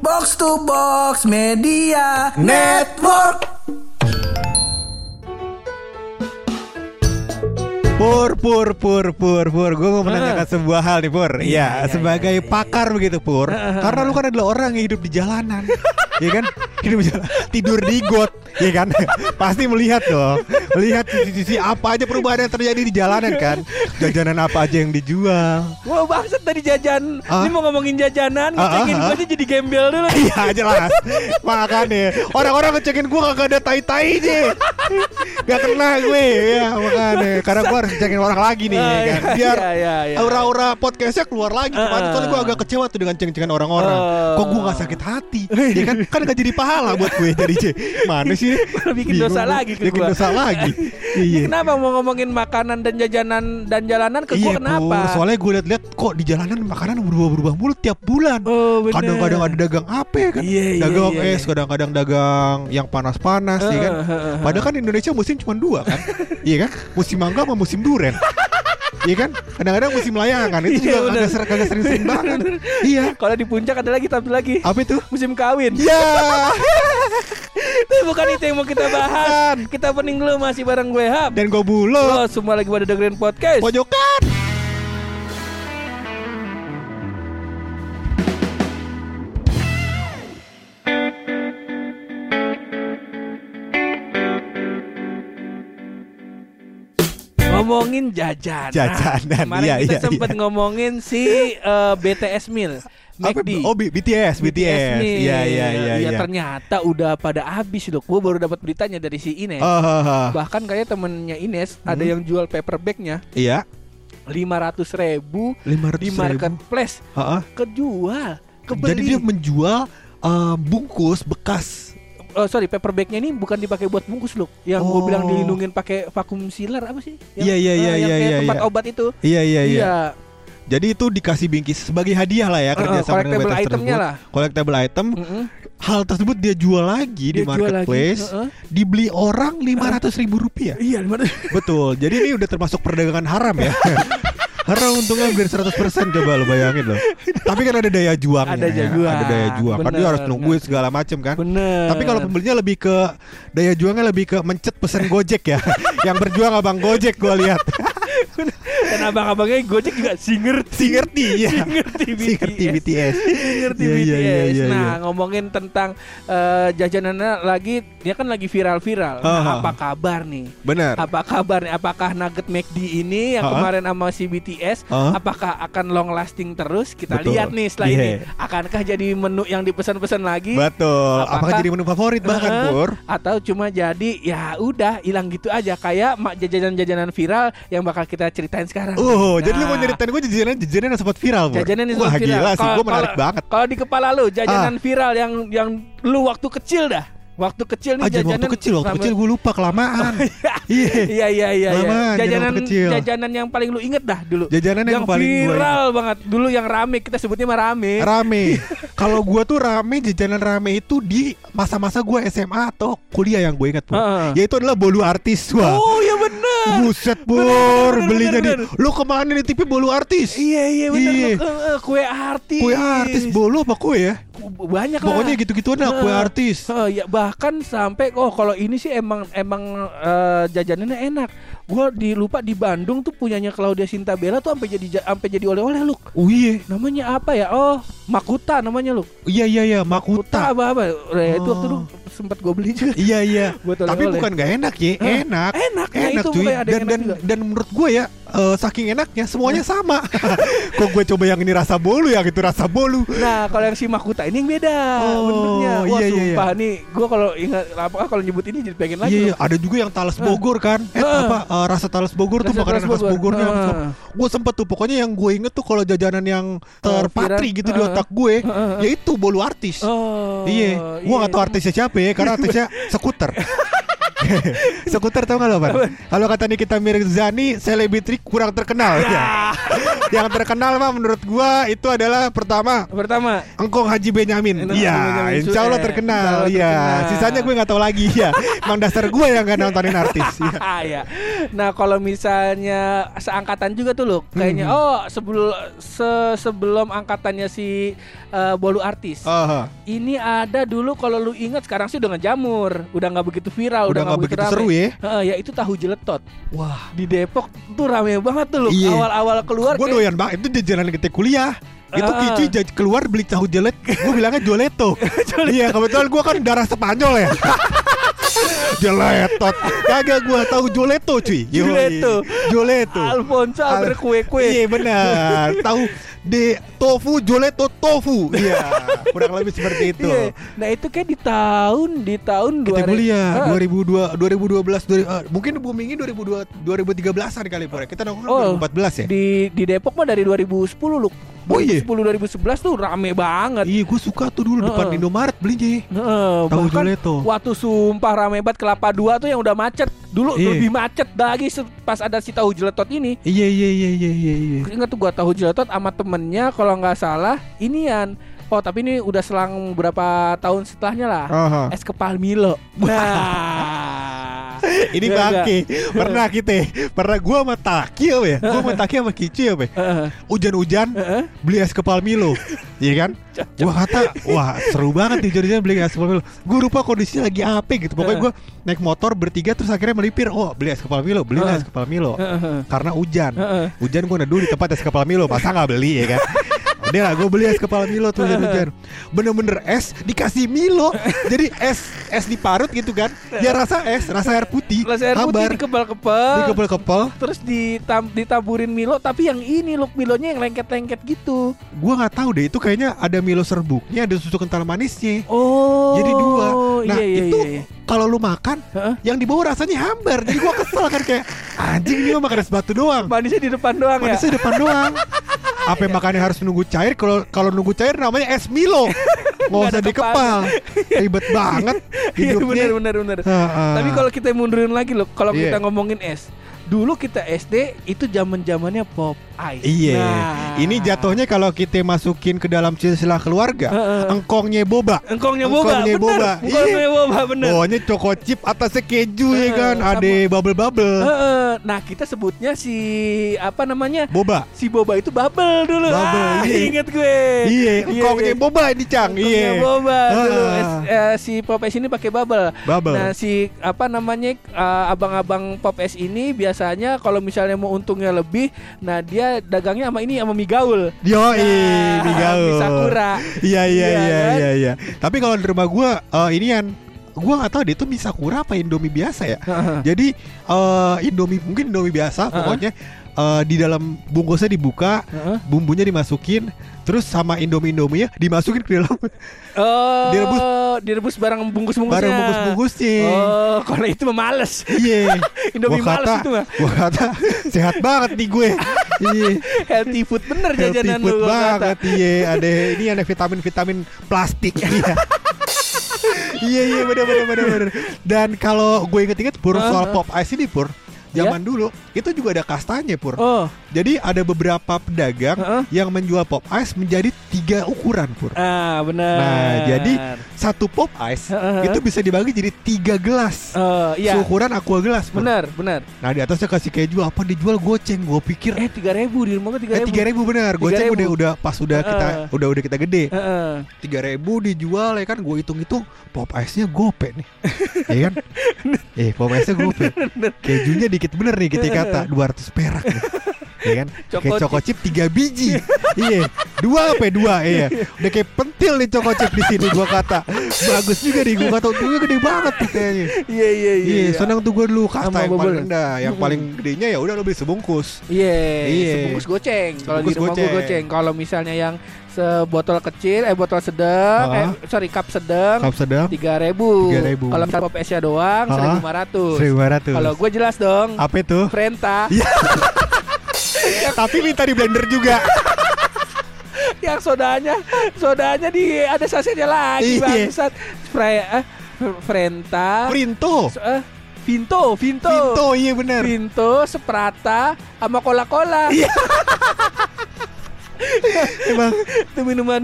Box to Box Media Network. Pur, pur, pur, pur, pur. Gue mau menanyakan sebuah hal nih, pur. Iya, iya, sebagai pakar begitu, pur. Karena lu kan adalah orang yang hidup di jalanan, Iya kan? Hidup di jalan, tidur di got, Iya kan? Pasti melihat dong, melihat sisi-sisi apa aja perubahan yang terjadi di jalanan kan? Jajanan apa aja yang dijual? Wah bangsat tadi jajan Ah? Ini mau ngomongin jajanan Ah, Ngecekin ah, gue ah. aja jadi gembel dulu Iya jelas Makanya Orang-orang ngecekin gue kagak ada tai-tainya Gak kena gue Ya makanya Karena gue harus ngecekin orang lagi nih Ah, kan iya, Biar iya, iya, iya. aura-aura podcastnya keluar lagi Ah. soalnya gue agak kecewa tuh dengan ceng-cengan orang-orang Oh. Kok gue gak sakit hati Ya kan Kan gak jadi pahala buat gue jadi C Mana sih Bikin Bingung dosa lagi ke Bikin gua. dosa lagi. Ini Iya. Kenapa mau ngomongin makanan dan jajanan dan jalanan ke gue Iya kenapa? Pur. Soalnya gue liat-liat Kok di jalanan makanan berubah-berubah mulu tiap bulan. Oh kadang-kadang ada dagang apa ya kan? Iya, iya, dagang iya, es iya. kadang-kadang dagang yang panas-panas ya kan? Eh, eh, padahal kan Indonesia musim cuma dua kan? Iya kan? Musim mangga sama musim duren Iya kan? Kadang-kadang musim layangan. Itu Iya, juga ser- kagak sering-sering banget. Iya. Kalau di puncak ada lagi tapi lagi. Apa itu? Musim kawin. Ya Tapi bukan itu yang mau kita bahas. Kita pening dulu masih bareng gue Hap. Dan gue bulo. Lo semua lagi pada dengerin podcast. Pojokan. Ngomongin jajanan. Jajanan, Kemarin iya, kita iya, sempet iya. ngomongin si eh, BTS Meal McD oh B- BTS BTS iya iya iya Iya, iya ternyata udah pada habis loh. Gue baru dapat beritanya dari si Ines. Oh, oh, oh. Bahkan kayak temennya Ines ada Hmm. yang jual paper bagnya iya lima ratus ribu lima di marketplace Heeh. kejual kebeli. Jadi dia menjual eh, bungkus bekas. Oh, sorry paper bagnya ini bukan dipakai buat bungkus loh. Yang gue Oh. bilang dilindungin pakai vakum sealer apa sih? Yang- Iya, iya, eh, iya, yang iya, kayak iya, tempat iya. obat itu. Iya iya iya. Jadi itu dikasih bingkis sebagai hadiah lah ya kerja sama dengan itemnya tersebut. lah. Collectible item. Mm-mm. Hal tersebut dia jual lagi di Dia jual lagi. marketplace. Heeh. Dibeli orang lima ratus ribu rupiah. Iya, Betul. Jadi ini udah termasuk perdagangan haram ya. Haram untungnya hampir 100% coba lo bayangin loh. Tapi kan ada daya juangnya. Ada daya ya. juang. Ada daya juang. Kan dia Bener, harus nungguin bener. segala macem kan. Bener. Tapi kalau pembelinya lebih ke daya juangnya lebih ke mencet pesan Gojek ya. Yang berjuang abang Gojek gua lihat. Dan abang-abangnya Gojek juga si ngerti. si ngerti ya. Si ngerti Si ngerti BTS. Si ngerti Iya, BTS. iya, iya, iya, nah, iya. ngomongin tentang eh, jajanannya lagi dia kan lagi viral-viral. Nah, Ah. apa kabar nih? Benar. Apa kabar nih? Apakah nugget McD ini yang Ah. kemarin sama si BTS Ah. apakah akan long lasting terus? Kita Betul. lihat nih setelah Iya. ini. Akankah jadi menu yang dipesan-pesan lagi? Betul. Apakah, Apakah- jadi menu favorit bahkan Heeh. Pur? atau cuma jadi ya udah hilang gitu aja kayak mak jajanan-jajanan viral yang bakal kita ceritain sekarang. Oh, jadi lu Nah. mau nyeritain gue jajanan jajanan yang sempat viral, Pur? Jajanan yang Wah, sempat viral. gila sih, gue menarik kalau- banget. Kalau di kepala lu jajanan viral yang yang lu waktu kecil dah. Waktu kecil nih Aja jajanan waktu kecil, waktu kecil gue lupa kelamaan. Iya. Iya iya iya. Lama, iya. jajanan kecil. jajanan yang paling lu inget dah dulu. Jajanan yang, paling gua viral banget dulu yang rame kita sebutnya mah rame. rame. Kalau gua tuh rame jajanan rame itu di masa-masa gua SMA atau kuliah yang gue ingat, Pur. Heeh. Yaitu adalah bolu artis, wah. Oh iya. Buset, Pur. bener, Belinya bener, di Lu ke mana di TV bolu artis? Iya iya bener. Iya. Lu eh, kue artis. Kue artis bolu apa kue ya? banyak. Pokoknya gitu-gituan lah kue Heeh. artis. Heeh, ya bahkan sampai oh kalau ini sih emang emang eh, jajanannya enak. Gua di lupa di Bandung tuh punyanya Claudia Sintabella tuh sampai jadi ja- sampai jadi oleh-oleh lu. Oh iya. Namanya apa ya? Oh, Makuta namanya lu. Iya iya iya, Makuta. apa apa? Eh, Itu Oh. waktu dulu sempat gue beli juga. Iya iya. Buat Tapi oleh-oleh. bukan gak enak ya, enak. Enak, nah Enak itu cuy. makanya ada Dan yang enak dan dan menurut gue ya eh, saking enaknya semuanya sama. Kok gue coba yang ini rasa bolu yang itu rasa bolu. Nah, kalau yang si Makuta ini yang beda Oh, bentuknya. Wah, iya, iya, iya. sumpah nih, gua kalau ingat apa kalau nyebut ini jadi pengen lagi. Iya, iya, ada juga yang talas Bogor kan. Eh, Ah. apa eh, rasa talas Bogor tuh Rasa makanan talas khas Bogor. Bogornya. Ah. Gue sempet tuh pokoknya yang gue inget tuh kalau jajanan yang terpatri viral. gitu di Ah. otak gue, yaitu bolu artis. Oh. Iya, gue gak tahu artisnya siapa ya, karena artisnya skuter. Skuter tau gak lo Pan? Kalau kata Nikita Mirzani Selebriti kurang terkenal ya. Yang terkenal mah menurut gua Itu adalah pertama Pertama, Engkong Haji Benyamin Iya Insya Allah terkenal Iya. Sisanya gue gak tahu lagi ya Emang dasar gue yang gak nontonin artis ya. Ah, ya. Nah, kalau misalnya seangkatan juga tuh loh, kayaknya Hmm. oh sebelum se- sebelum angkatannya si eh, Bolu artis. Oh, Ini ada dulu kalau lu ingat sekarang sih udah ngejamur, udah nggak begitu viral, Udah udah nggak begitu rame. seru ya. Heeh, ya itu tahu jeletot Wah di Depok tuh rame banget tuh loh. Iya. Awal-awal keluar Gue doyan banget Itu di jalan ketika kuliah itu Ah. Kici keluar beli tahu jelet Gue bilangnya joleto Iya kebetulan gue kan darah Spanyol ya Jeletot Kagak gue tahu joleto cuy. Joleto. Joleto Alfonso Al- berkue-kue. Iya benar Tahu de tofu joleto tofu Iya kurang lebih seperti itu Iya. Nah itu kayak di tahun di tahun Kita 2000 kuliah Ah, 2002 2012 2000, eh, mungkin boomingnya 2002 2013an kali Pur. Kita nongkrong Oh. 2014 ya. di di Depok mah dari 2010 lu. Oh, iya? 2010 2011 tuh rame banget. Iya, gue suka tuh dulu depan Heeh. Indomaret belinya. Heeh, Tahu bahkan Joleto. waktu sumpah rame banget kelapa dua tuh yang udah macet. Dulu Iya. lebih macet lagi pas ada si tahu jeletot ini. Iya iya iya iya iya. iya. Ingat tuh gua tahu jeletot sama temennya kalau nggak salah inian. Oh tapi ini udah selang berapa tahun setelahnya lah. Aha. Es kepal Milo. Nah. Ini bangke. Pernah kita, pernah gua sama Taki ya? Gua sama Taki sama Kici ya? Heeh. Hujan-hujan beli es kepal Milo. Iya kan? Gua kata, wah seru banget nih hujan-hujan beli es kepal Milo. Gua lupa kondisinya lagi apa gitu. Pokoknya gua naik motor bertiga terus akhirnya melipir, oh beli es kepal Milo, beli es kepal Milo. Karena hujan. Hujan gue neduh di tempat es kepala Milo Masa gak beli ya kan Udah lah gue beli es kepala Milo tuh hujan-hujan Bener-bener es dikasih Milo Jadi es es diparut gitu kan Ya rasa es, rasa air putih Rasa air putih Hambar dikepal-kepal. Dikepel-kepel Terus ditam ditaburin Milo tapi yang ini look Milonya yang lengket-lengket gitu. Gue gak tahu deh itu kayaknya ada Milo serbuknya Ada susu kental manisnya Oh. Jadi dua Nah iya, iya, itu iya, iya. kalau lu makan Heeh. Yang di bawah rasanya hambar Jadi gue kesel kan kayak Anjing ini mah makan es batu doang Manisnya di depan doang ya. Manisnya depan doang. Apa makannya harus nunggu cair? Kalau kalau nunggu cair namanya es Milo. Nggak usah dikepal. Ribet banget Iya hidupnya. benar benar. Heeh. Tapi kalau kita mundurin lagi loh, kalau Iya. kita ngomongin es, dulu kita SD itu zaman zamannya pop ice. Iya, Nah. ini jatuhnya kalau kita masukin ke dalam silsilah keluarga, Heeh. engkongnya boba. Engkongnya boba, Engkongnya bener. boba. Engkongnya Iya. boba, bener. Bawahnya choco chip, atasnya keju ya Heeh, kan, ada bubble bubble. Heeh. Nah kita sebutnya si apa namanya? Boba. Si boba itu bubble dulu. Bubble, ah, iya. inget gue. Iya, engkongnya boba ini cang. Engkongnya Iya. boba dulu. Ah. Es- eh, si pop es ini pakai bubble. Bubble. Nah si apa namanya eh, abang-abang pop es ini biasanya kalau misalnya mau untungnya lebih, nah dia dagangnya sama ini sama mie gaul. Yo, Nah, mie gaul. mie sakura. Iya iya Iya iya kan? iya iya. Tapi kalau di rumah gua eh, ini kan gua nggak tahu deh itu mie sakura apa Indomie biasa ya. Jadi eh, Indomie mungkin Indomie biasa pokoknya eh, di dalam bungkusnya dibuka, Heeh. bumbunya dimasukin, terus sama Indomie Indomie dimasukin ke dalam Oh, Direbus. direbus barang bungkus-bungkusnya. barang bungkus-bungkusnya. Oh, kalau itu mah males. Iya. Indomie Gua males kata, itu mah. Gua kata sehat banget nih gue. Iya. Healthy food bener Healthy jajanan food lu banget iya ada ini ada vitamin-vitamin plastik iya iya iya bener bener bener bener dan kalau gue inget-inget pur Ah, soal ah. pop ice ini pur zaman dulu itu juga ada kastanya pur Oh, jadi ada beberapa pedagang Heeh. yang menjual pop ice menjadi tiga ukuran pur ah bener. Nah, jadi satu pop ice Heeh. itu bisa dibagi jadi tiga gelas Oh, iya. seukuran aqua gelas Pur. Bener, bener. nah di atasnya kasih keju apa dijual goceng gue pikir Eh, tiga ribu di rumah tiga Eh ribu. tiga ribu benar, goceng 3.000. udah udah pas udah kita Heeh. udah udah kita gede. Tiga ribu dijual ya kan gue hitung hitung pop ice nya gope nih ya kan eh pop ice nya gope kejunya dikit bener nih kita kata 200 perak nih. Ya kan? Choco kayak choco chip tiga biji. Iya dua apa ya? dua? Iya. Udah kayak pentil nih choco chip di sini gua kata bagus juga nih gua kata tuh gede banget tuh kayaknya Iya, iya, iya. Iya, senang tuh gue dulu kasta yang paling rendah, yang paling gedenya ya udah lo beli sebungkus. Iya, Iya. sebungkus goceng. Kalau di rumah gua goceng. Kalau misalnya yang sebotol kecil, eh botol sedang, Ah. eh sorry cup sedang, Kap sedang tiga ribu. 3.000. Kalau misalnya pop esnya doang, seribu lima ratus. 1500. Kalau gue jelas dong, apa itu? Frenta. Iya. Tapi minta di blender juga. yang sodanya sodanya di ada sasetnya lagi Iya. bangsat Spray eh Frenta Printo. eh Vinto, Vinto. Vinto iya benar. Vinto, Seprata, sama Cola-Cola. Iya. Emang Itu minuman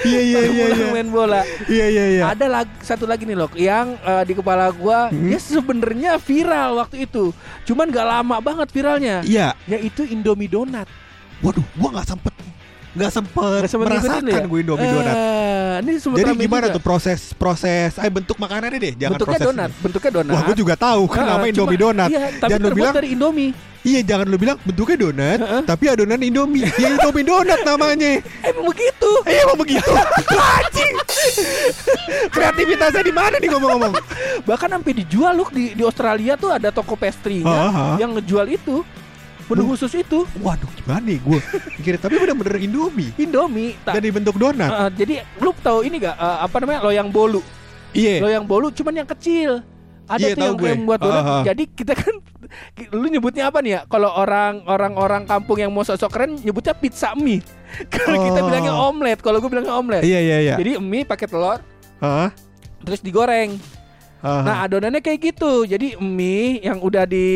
iya iya iya iya. main bola. Iya iya iya. Ada lag- satu lagi nih loh yang eh, di kepala gua Hmm. dia sebenarnya viral waktu itu. Cuman gak lama banget viralnya. Iya. Yaitu Indomie Donat. Waduh, gua nggak sempet nggak sempet Nggak sempet merasakan ya? gue Indomie donat. Eh, ini Jadi gimana juga. tuh proses proses eh bentuk makanannya deh, jangan bentuknya proses. donat, bentuknya donat. Wah, gue juga tahu kan Ah, namanya cuma- Indomie donat. Iya, tapi Jangan lu bilang dari Indomie. iya, jangan lu bilang bentuknya donat, Heeh. tapi adonan Indomie. ya Indomie donat namanya. Emang begitu. Eh, emang begitu. Anjing. Kreativitasnya di mana nih ngomong-ngomong? Bahkan sampai dijual loh di di Australia tuh ada toko pastry Ah, ah. yang ngejual itu. Menu khusus itu Waduh, gimana nih gue? Kira tapi bener-bener Indomie. Indomie. Tak- Dan dibentuk donat. Eh, jadi lu tahu ini gak eh, apa namanya loyang bolu? Iya. Loyang bolu cuman yang kecil. Ada Iya, tuh yang gue. membuat donat. Ah, ah. Jadi kita kan lu nyebutnya apa nih ya? Kalau orang orang orang kampung yang mau sosok keren nyebutnya pizza mie. Kalau kita Oh. bilangnya omelet, kalau gue bilangnya omelet. Iya iya iya. Jadi mie pakai telur Heeh. terus digoreng. Nah, adonannya kayak gitu. Jadi mie yang udah di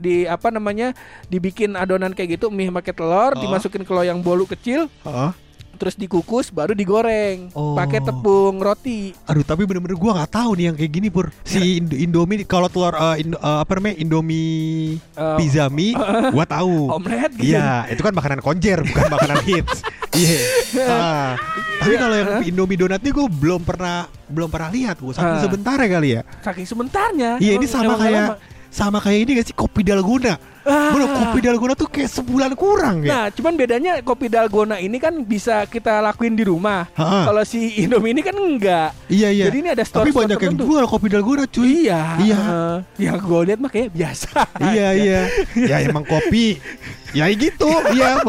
di apa namanya? dibikin adonan kayak gitu, mie pakai telur, Oh. dimasukin ke loyang bolu kecil. Terus dikukus baru digoreng Oh. pakai tepung roti. Aduh tapi bener-bener gua nggak tahu nih yang kayak gini pur si Indo- Indomie kalau telur eh, Indo- eh, apa namanya Indomie Eh, pizza mie gua tahu omelet gitu. Iya itu kan makanan konjer bukan makanan hits Iya Ah, tapi kalau yang Indomie donat nih gue belum pernah belum pernah lihat gue saking Ah. sebentar ya kali ya Saking sebentarnya. iya ini sama kayak. Sama kayak ini gak sih kopi dalgona Ah. Bro kopi dalgona tuh kayak sebulan kurang ya Nah, cuman bedanya kopi dalgona ini kan bisa kita lakuin di rumah. Kalau si Indomie ini kan enggak. iya iya Jadi ini ada tapi store-store banyak yang jual kopi dalgona cuy Iya. Iya. heeh. Yang gue lihat mah kayak biasa. iya iya ya emang kopi ya gitu iya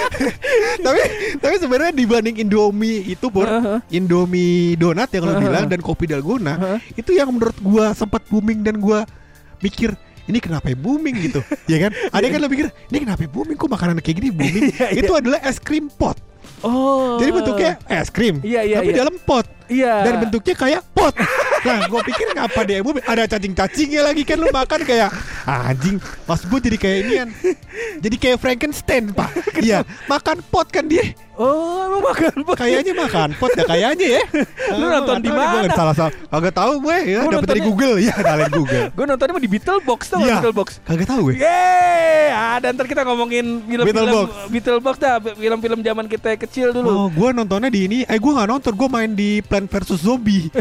tapi tapi sebenarnya dibanding Indomie itu pur Heeh. Indomie donat yang lo Heeh. bilang dan kopi dalgona Heeh. itu yang menurut gua sempat booming dan gua mikir ini kenapa ya booming gitu ya kan ada kan lo pikir ini kenapa ya booming kok makanan kayak gini booming Iya, iya. itu adalah es krim pot Oh. jadi bentuknya es krim Iya, iya, tapi iya. dalam pot Iya. dan bentuknya kayak pot. Nah, gue pikir ngapa dia booming? Ada cacing-cacingnya lagi kan lu makan kayak "Ah, anjing. Mas gue jadi kayak inian. Jadi kayak Frankenstein, Pak. Iya, makan pot kan dia. Oh, emang makan pot. Kayaknya makan pot ya kayaknya ya. Lu nonton di mana? Salah salah. Kagak tahu gue ya, dapat dari nontonnya- Google ya, dari Google. Gue nontonnya mah di Beetlebox tau Iya. nggak Beetlebox. Kagak tahu gue. Yeay, ada ntar kita ngomongin film-film Beetlebox. Beetlebox dah, film-film zaman kita kecil dulu. Oh, gue nontonnya di ini. Eh, gue nggak nonton. Gue main di Plant vs Zombie.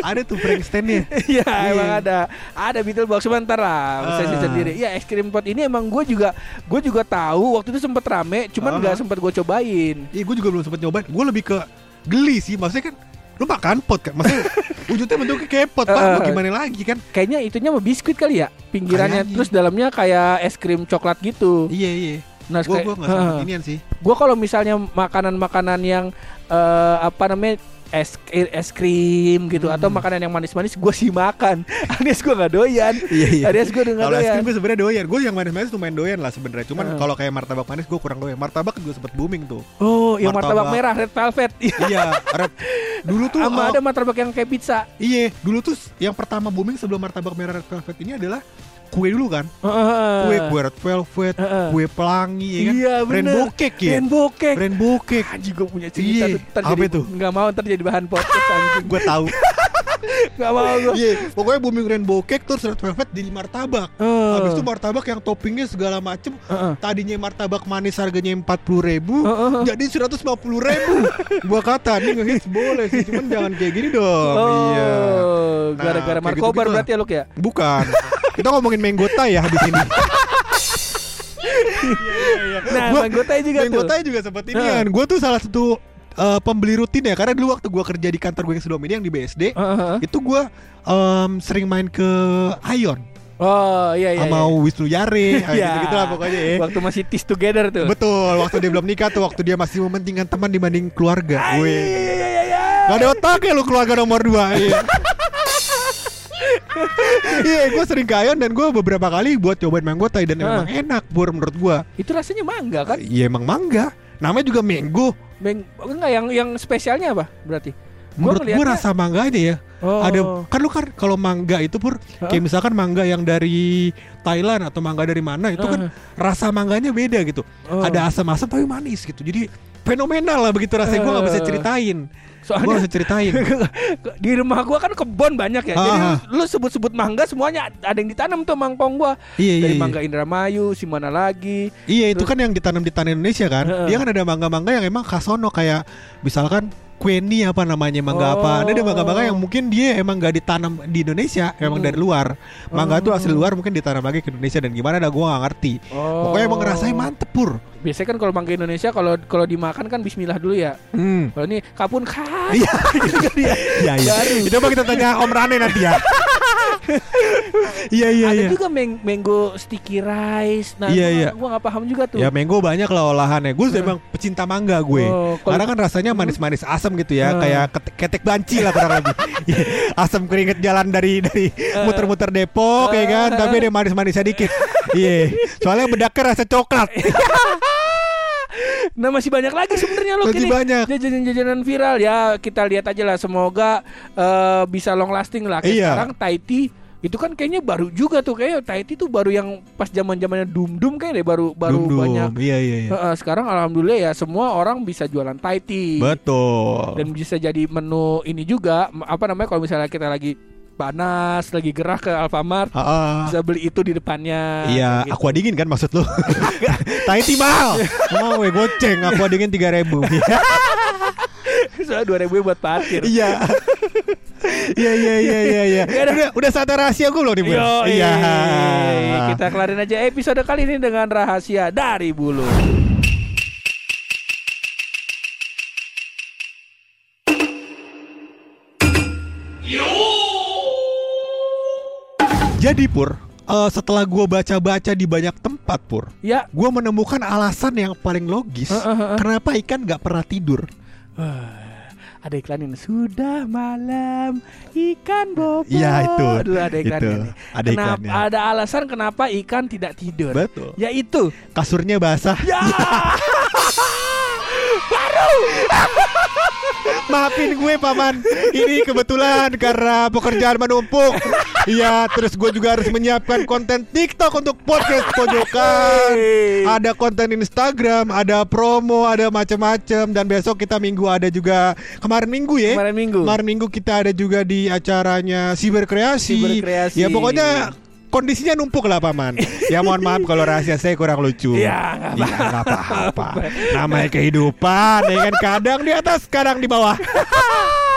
ada tuh Frankensteinnya. Iya Iya. emang ada Ada Beetlebox sebentar lah Bisa Ah. sendiri Iya es krim pot ini emang gue juga Gue juga tahu Waktu itu sempet rame Cuman Ah. nggak sempet gue cobain Iya, gue juga belum sempet nyobain. Gue lebih ke geli sih. Maksudnya kan lu makan pot kan. Maksudnya wujudnya bentuknya kayak pot, Pak. Mau gimana lagi kan? Kayaknya itunya mah biskuit kali ya Pinggirannya Kayaknya. Terus dalamnya kayak es krim coklat gitu Iya, iya. Nah Gue gue nggak Heeh. inian sih. Gue kalau misalnya makanan-makanan yang eh, Apa namanya Es, es krim gitu Hmm. atau makanan yang manis-manis gue sih makan alias gue nggak doyan Iya, iya. alias gue nggak Kalau es doyan krim gue sebenarnya doyan. Gue yang manis-manis lumayan doyan lah sebenarnya. Cuman Heeh. kalau kayak martabak manis gue kurang doyan. Martabak juga sempet booming tuh. oh yang martabak Martabak. merah red velvet iya, Red. Dulu tuh sama uh, ada martabak yang kayak pizza Iya, dulu tuh yang pertama booming sebelum martabak merah red velvet ini adalah kue dulu kan. Heeh. Kue kue red velvet, Heeh. kue pelangi ya kan. Iya Rainbow cake ya. Rainbow cake Rainbow cake. Anjing gue punya cerita Iya, tuh Ntar apa jadi, itu? Nggak mau ntar jadi bahan podcast anjing Gue tahu. Nggak mau gue Iya, pokoknya booming rainbow cake terus red velvet jadi martabak. Habis itu martabak yang toppingnya segala macem. Heeh. Tadinya martabak manis harganya 40 ribu Heeh. Jadi 150 ribu. Gua kata ini ngehits boleh sih Cuman jangan kayak gini dong. Oh, Iya. Nah, gara-gara kayak markobar gitu-gitu berarti ya Luk ya? Bukan. Kita ngomongin menggota ya habis ini. Nah, Gua- juga tuh. Juga seperti ini kan Gue tuh salah satu eh, pembeli rutin ya Karena dulu waktu gua kerja di kantor gue yang sebelum ini Yang di BSD Heeh. Itu gua em, sering main ke Ion Oh, iya iya. Sama iya. Wisnu Yare Iya. gitu-gitu lah pokoknya ya Waktu masih tis together tuh. Betul, waktu dia belum nikah tuh, waktu dia masih mementingkan teman dibanding keluarga. Gue. iya iya iya. Gak ada otak ya lu keluarga nomor 2 Iya Iya gue sering ke Ion dan gue beberapa kali buat cobain manggotai Dan Ah. emang enak Bur menurut gue Itu rasanya mangga kan? Iya emang mangga Namanya juga mango Beng, enggak yang yang spesialnya apa berarti? Menurut gue rasa mangganya ya. Oh. Ada kan lu kan kalau mangga itu pur kayak misalkan mangga yang dari Thailand atau mangga dari mana itu kan rasa mangganya beda gitu. Oh. Ada asam-asam tapi manis gitu. Jadi fenomenal lah begitu rasanya. Gue nggak bisa ceritain. Soalnya- bisa ceritain. di rumah gua kan kebon banyak ya. Jadi Ah. lu sebut-sebut mangga semuanya ada yang ditanam tuh mangkong gua. Iya, iya, Dari iya. mangga Indramayu, si mana lagi. Iya itu kan yang ditanam di tanah Indonesia kan. Heeh. Dia kan ada mangga-mangga yang emang khas sono kayak misalkan Queni apa namanya mangga apa. Ada ada mangga-mangga yang mungkin dia emang gak ditanam di Indonesia, emang Hmm. dari luar. Mangga tuh asli luar mungkin ditanam lagi ke Indonesia dan gimana dah gua gak ngerti. Oh. Pokoknya emang ngerasain mantep pur. Biasanya kan kalau mangga Indonesia kalau kalau dimakan kan bismillah dulu ya. Hmm. Kalau ini kapun. Iya. gitu kan ya. Iya iya. Itu apa kita tanya Om Rane nanti ya. Iya iya Ada iya. juga mang- mango sticky rice. Nah, Iya, gua, iya. gua gak paham juga tuh. Ya mango banyak lah olahannya. Gue emang pecinta mangga gue. Oh, Karena kan rasanya manis-manis asam gitu ya, Hmm. kayak ketek, ketek banci lah kurang lebih. Iya, asam keringet jalan dari dari muter-muter Depok ya kan, tapi ada manis-manisnya dikit. Iya. Soalnya bedaknya rasa coklat. Nah masih banyak lagi sebenarnya loh Masih gini banyak. jajanan-jajanan viral ya kita lihat aja lah semoga eh, bisa long lasting lah. Kayak Iya. Sekarang Thai tea itu kan kayaknya baru juga tuh kayak Thai tea tuh baru yang pas zaman zamannya dum dum kayak deh baru baru Dum-dum. banyak. Iya iya iya. Heeh, sekarang alhamdulillah ya semua orang bisa jualan Thai tea Betul. dan bisa jadi menu ini juga apa namanya kalau misalnya kita lagi panas lagi gerah ke Alfamart Ah, bisa beli itu di depannya. Iya, gitu. aqua dingin kan maksud lu? Tea mahal. Mau gue goceng aqua dingin 3000 Soalnya dua ribu buat parkir. Iya. Iya iya iya iya iya. Udah udah saatnya rahasia gue loh nih, Bun. Iya. Kita kelarin aja episode kali ini dengan rahasia dari bulu. Jadi Pur, eh, setelah gue baca-baca di banyak tempat Pur, Ya, gue menemukan alasan yang paling logis kenapa ikan nggak pernah tidur. ada iklan ini sudah malam ikan bobo. Iya, itu. Dulu ada iklannya Itu. nih. Ada Kenapa- iklannya. Ada alasan kenapa ikan tidak tidur. Betul. Yaitu Kasurnya basah. ya Maafin gue paman. Ini kebetulan karena pekerjaan menumpuk. Iya, terus gue juga harus menyiapkan konten TikTok untuk podcast pojokan. Ada konten Instagram, ada promo, ada macam-macam dan besok kita minggu ada juga kemarin minggu ya. Kemarin minggu. Kemarin minggu kita ada juga di acaranya Siberkreasi. Siberkreasi. Ya pokoknya kondisinya numpuk lah paman. ya mohon maaf kalau rahasia saya kurang lucu. Ya, nggak nggak apa-apa. Namanya kehidupan, ya kan kadang di atas, kadang di bawah.